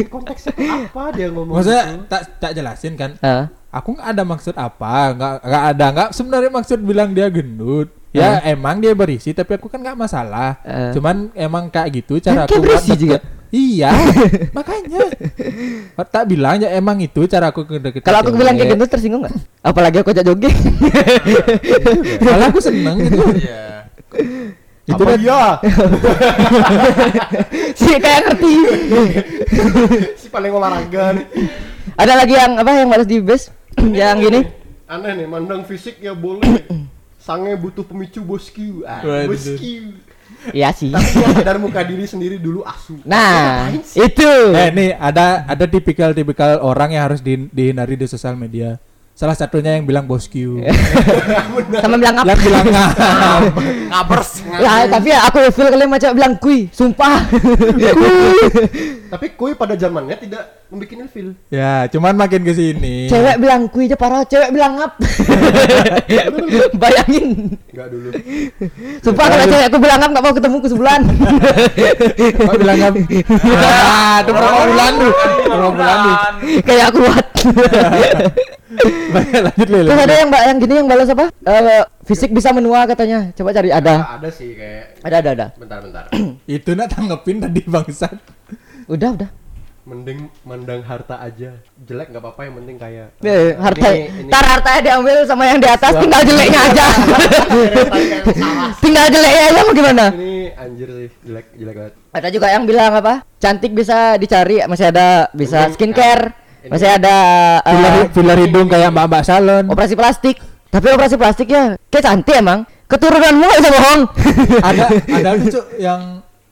konteksnya apa dia ngomong Maksudnya gitu? tak tak jelasin kan. Ah, Aku nggak ada maksud apa, nggak nggak ada nggak sebenarnya maksud bilang dia gendut. Ya emang dia berisi, tapi aku kan nggak masalah. Eh. Cuman emang kayak gitu cara aku berisi juga. Iya, makanya. Tak bilang ya emang itu cara aku kedeket. kalau aku bilang kayak gendut tersinggung nggak apalagi aku ajak jogging Malah aku seneng gitu. Iya. itu apa kan iya sih kayak ngerti si paling olahraga nih. ada lagi yang apa yang harus di base yang gini aneh nih mandang fisik ya boleh sange butuh pemicu bosku ah, Waduh. bosku Iya sih. Tapi sadar muka diri sendiri dulu asu. Nah, itu. Eh nih ada ada tipikal-tipikal orang yang harus di- dihindari di sosial media. Salah satunya yang bilang bos Q. Sama bilang apa? yang bilang. Ngabers. Ya, tapi ya aku feel kalian macam bilang kui, sumpah. Tapi kuy pada zamannya tidak membuat feel. ya, cuman makin ke sini. cewek bilang kui aja parah, cewek bilang ngap. Bayangin. Enggak dulu. Sumpah kalau cewek aku bilang ngap nggak mau ketemu ke sebulan. Apa bilang ngam? Ah, itu berapa bulan tuh? Berapa bulan tuh? Kayak kuat. Baik, lanjut Lil. Terus ada yang mbak yang gini yang balas apa? Eh, fisik bisa menua katanya. Coba cari ada. Ada sih kayak Ada ada ada. bentar-bentar. Itu nak tanggepin tadi bangsat. Udah udah. Mending mandang harta aja. Jelek nggak apa-apa yang penting kaya. Eh, harta, Ini- ini- tar hartanya diambil sama yang di atas, tinggal jeleknya aja. tinggal jeleknya aja mau gimana? Ini anjir sih, jelek jelek banget. Ada juga yang bilang apa? Cantik bisa dicari, masih ada bisa skincare, masih ada eh, Filler, filler hidung kayak mbak-mbak salon. operasi plastik. Tapi operasi plastik ya, kayak cantik emang. Keturunanmu nggak bisa bohong. ada ada lucu yang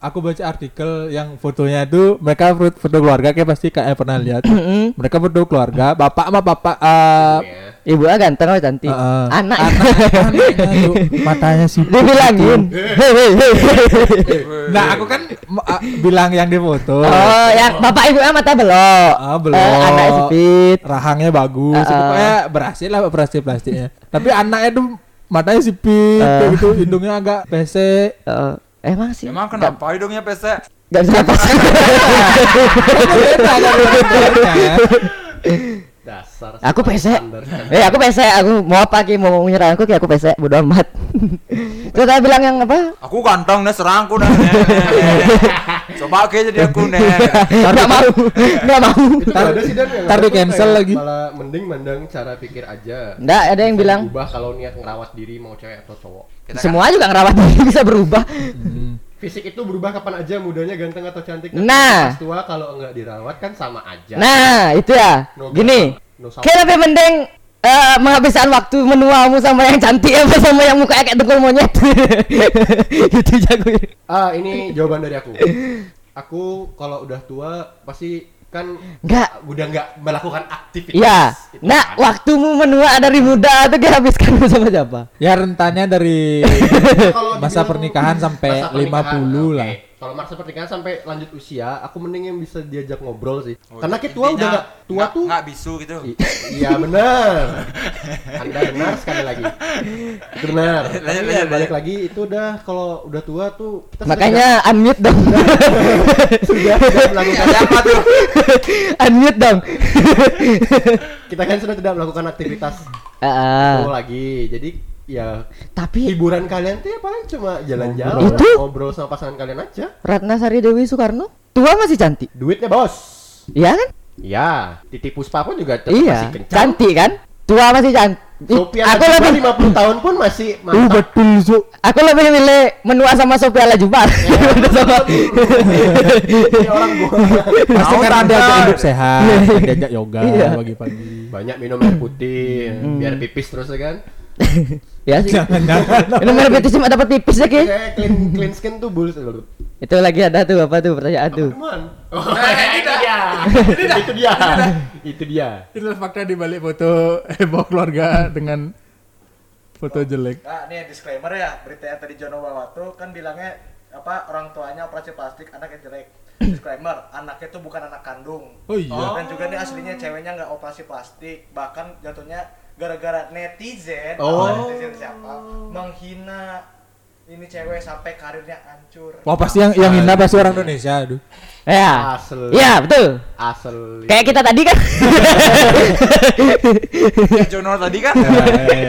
aku baca artikel yang fotonya itu mereka foto, keluarga kayak pasti kayak pernah lihat. Mereka foto keluarga, bapak sama bapak eh Ya. Ibunya ganteng atau cantik? Heeh. Anak. anaknya matanya sih. Dibilangin. Hei. Nah, aku kan ah, bilang yang di foto. Oh, yang bapak ibunya mata belok. Ah, belok. Eh, anaknya sipit. rahangnya bagus, pokoknya berhasil lah operasi plastiknya. Tapi anaknya tuh matanya sipit, Eh. gitu, hidungnya agak pesek. Eh, emang sih. Emang kenapa hidungnya pesek? Gak bisa bedanya. Dasar. Aku pesek. Eh aku pesek, aku mau apa ki mau menyerang aku ki aku pesek, bodo amat. Terus saya bilang yang apa? Aku ganteng nih serangku nih. Coba ke jadi aku nih. Enggak mau, enggak mau. Ada di cancel lagi. Malah mending mandang cara pikir aja. Enggak, ada yang bilang Ubah kalau niat ngerawat diri mau cewek atau cowok. Kita kan- semua juga ngerawat diri bisa berubah. Hmm. Fisik itu berubah kapan aja, mudanya ganteng atau cantik. Tapi Nah. pas tua kalau enggak dirawat kan sama aja. Nah, itu ya. No Gini, no kayak lebih mending eh, menghabiskan waktu menuamu sama yang cantik apa sama yang mukanya kayak dengkul monyet. itu jago. Ah, ini jawaban dari aku. Aku kalau udah tua pasti kan Enggak. udah nggak melakukan aktivitas. Iya. Itu Nah, kan. waktumu menua dari muda itu dihabiskan sama siapa? Ya rentannya dari Kalau masa pernikahan sampai masa pernikahan, 50 lah. Kalau masa pernikahan sampai lanjut usia, aku mending yang bisa diajak ngobrol sih. Oh, Karena kita tua udah nggak tua nggak- tuh. nggak bisu gitu. I- Iya benar. Anda benar sekali lagi. Itu benar. Lanjut, Tapi lanjut, balik lagi itu udah kalau udah tua tuh kita sudah- Makanya unmute dong. sudah tidak melakukan Siapa tuh? unmute dong. kita kan sudah tidak melakukan aktivitas Ah, itu lagi. Jadi ya tapi hiburan kalian tuh ya paling cuma jalan-jalan, Itu? ngobrol sama pasangan kalian aja. Ratna Sari Dewi Soekarno tua masih cantik. Duitnya bos. Iya kan? Iya, Titi Puspa pun juga tetap Iya, masih kencang. cantik kan? Tua masih cantik. Sophia Aku lebih 50 tahun pun masih Uh, mantap. betul, Su. aku lebih milih menua sama Sophia Lajuba. sama Ini orang gua. Pasti karena diajak hidup sehat, kan diajak yoga Iya. pagi-pagi. Banyak minum air putih, biar pipis terus ya kan. Ya sih. Jangan-jangan. Ini merah betis cuma dapat tipis ya ki. Clean clean skin tuh bulls dulu. Itu lagi ada tuh apa tuh pertanyaan tuh. Oh, itu dia. Itu dia. Itu dia. Itulah fakta di balik foto heboh keluarga dengan foto jelek. Nah, nih disclaimer ya, berita yang tadi Jono bawa tuh kan bilangnya apa orang tuanya operasi plastik, anaknya jelek. Disclaimer, anaknya tuh bukan anak kandung. Oh iya. Dan juga nih aslinya ceweknya nggak operasi plastik, bahkan jatuhnya gara-gara netizen, Oh. netizen siapa, menghina ini cewek sampai karirnya hancur. Wah pasti yang yang hina pasti orang Indonesia, aduh. Ya. Asli. Iya, betul. Asli. Kayak kita tadi kan. Ya, Jono tadi kan?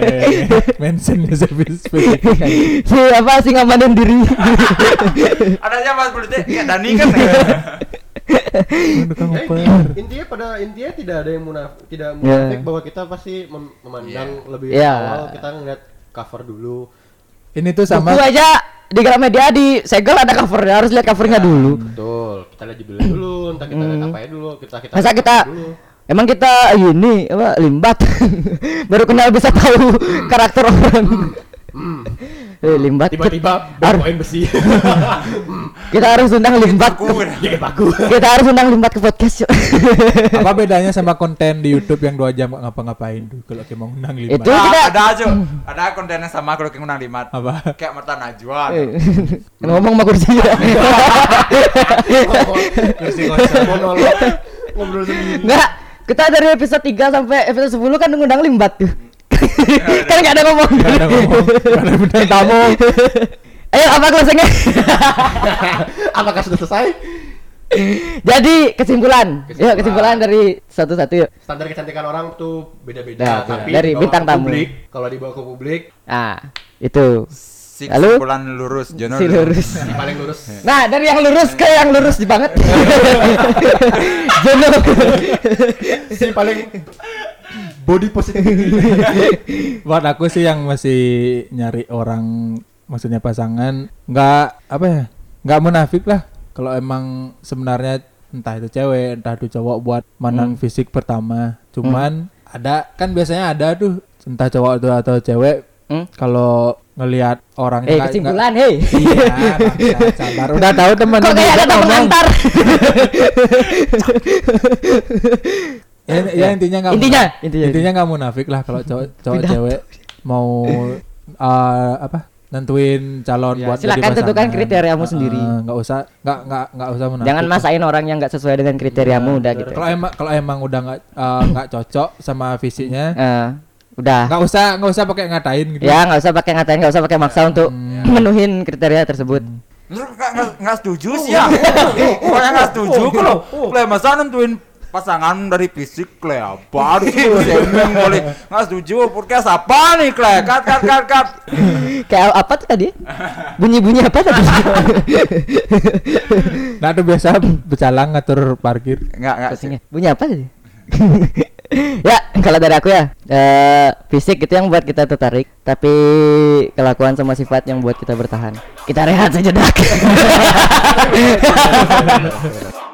Mention ya spesifik. si apa sih ngamanin diri. Ada siapa sebelumnya? Kayak Dani kan? Tukang Eh, oper. intinya pada intinya tidak ada yang munaf tidak munafik Yeah. bahwa kita pasti mem- memandang lebih Yeah. awal kita ngeliat cover dulu Ini tuh sama Buku aja di Gramedia di segel ada covernya harus lihat covernya dulu. betul kita lihat judulnya dulu entah kita lihat apa ya dulu kita kita Masa kita dulu. emang kita ini apa limbat baru kenal bisa tahu karakter orang. Eh, limbat. Tiba-tiba poin besi. Kita harus undang limbat. Kita harus undang limbat ke podcast. yuk. Apa bedanya sama konten di YouTube yang dua jam ngapa-ngapain tuh kalau kayak mau undang lima? Itu Ah, kita ada aja ada konten yang sama kalau kayak menang limat Apa? kayak mata najwa Eh, ngomong sama kursi ya. Kursi. Ngobrol sendiri. Enggak, kita dari episode 3 sampai episode 10 kan ngundang limbat tuh. kan gak ada ngomong. Nggak ada ngomong, nggak ada bintang tamu. Ayo apa closingnya? Apakah sudah selesai? Jadi kesimpulan. Yuk Kesimpulan. kesimpulan dari satu-satu yuk. Standar kecantikan orang tuh beda-beda. Nah, tapi dari bintang tamu. publik, kalau dibawa ke publik, Nah, itu. si Lalu? kesimpulan lurus Jono Si lurus. yang paling lurus. Nah, dari yang lurus ke yang lurus di banget. Jono. si paling body positif. Buat aku sih yang masih nyari orang, maksudnya pasangan, nggak apa ya, nggak munafik lah. Kalau emang sebenarnya entah itu cewek, entah itu cowok buat mandang fisik pertama. Cuman ada kan biasanya ada tuh entah cowok itu atau cewek Hmm? kalau ngelihat orang Eh, kesimpulan, hei. Iya, sabar. Udah tahu teman Kok kayak ada antar? ya, ya intinya nggak Intinya, munafik. intinya. intinya nggak munafik lah kalau cowok cowok Pidato. cewek mau uh, apa nentuin calon Ya, buat jadi silakan tentukan kriteriamu Uh, sendiri. nggak usah nggak nggak nggak usah munafik Jangan masain orang yang nggak sesuai dengan kriteriamu udah gitu. kalau emang kalau emang udah nggak uh, nggak cocok sama fisiknya Eh, udah. nggak usah nggak usah pakai ngatain gitu Ya nggak usah pakai ngatain, nggak usah pakai maksa untuk Hmm. menuhin kriteria tersebut. Lu nggak setuju sih ya pokoknya nggak setuju kalau Kle masa nentuin pasangan dari fisik Kle apa harus shaming boleh nggak setuju podcast apa nih Kle cut cut cut cut Kayak apa tuh tadi? Bunyi-bunyi apa tadi? nah itu biasa bercalang ngatur parkir nggak nggak sih. Bunyi apa tadi? ya, kalau dari aku ya, eh, fisik itu yang buat kita tertarik, tapi kelakuan sama sifat yang buat kita bertahan. Kita rehat sejenak.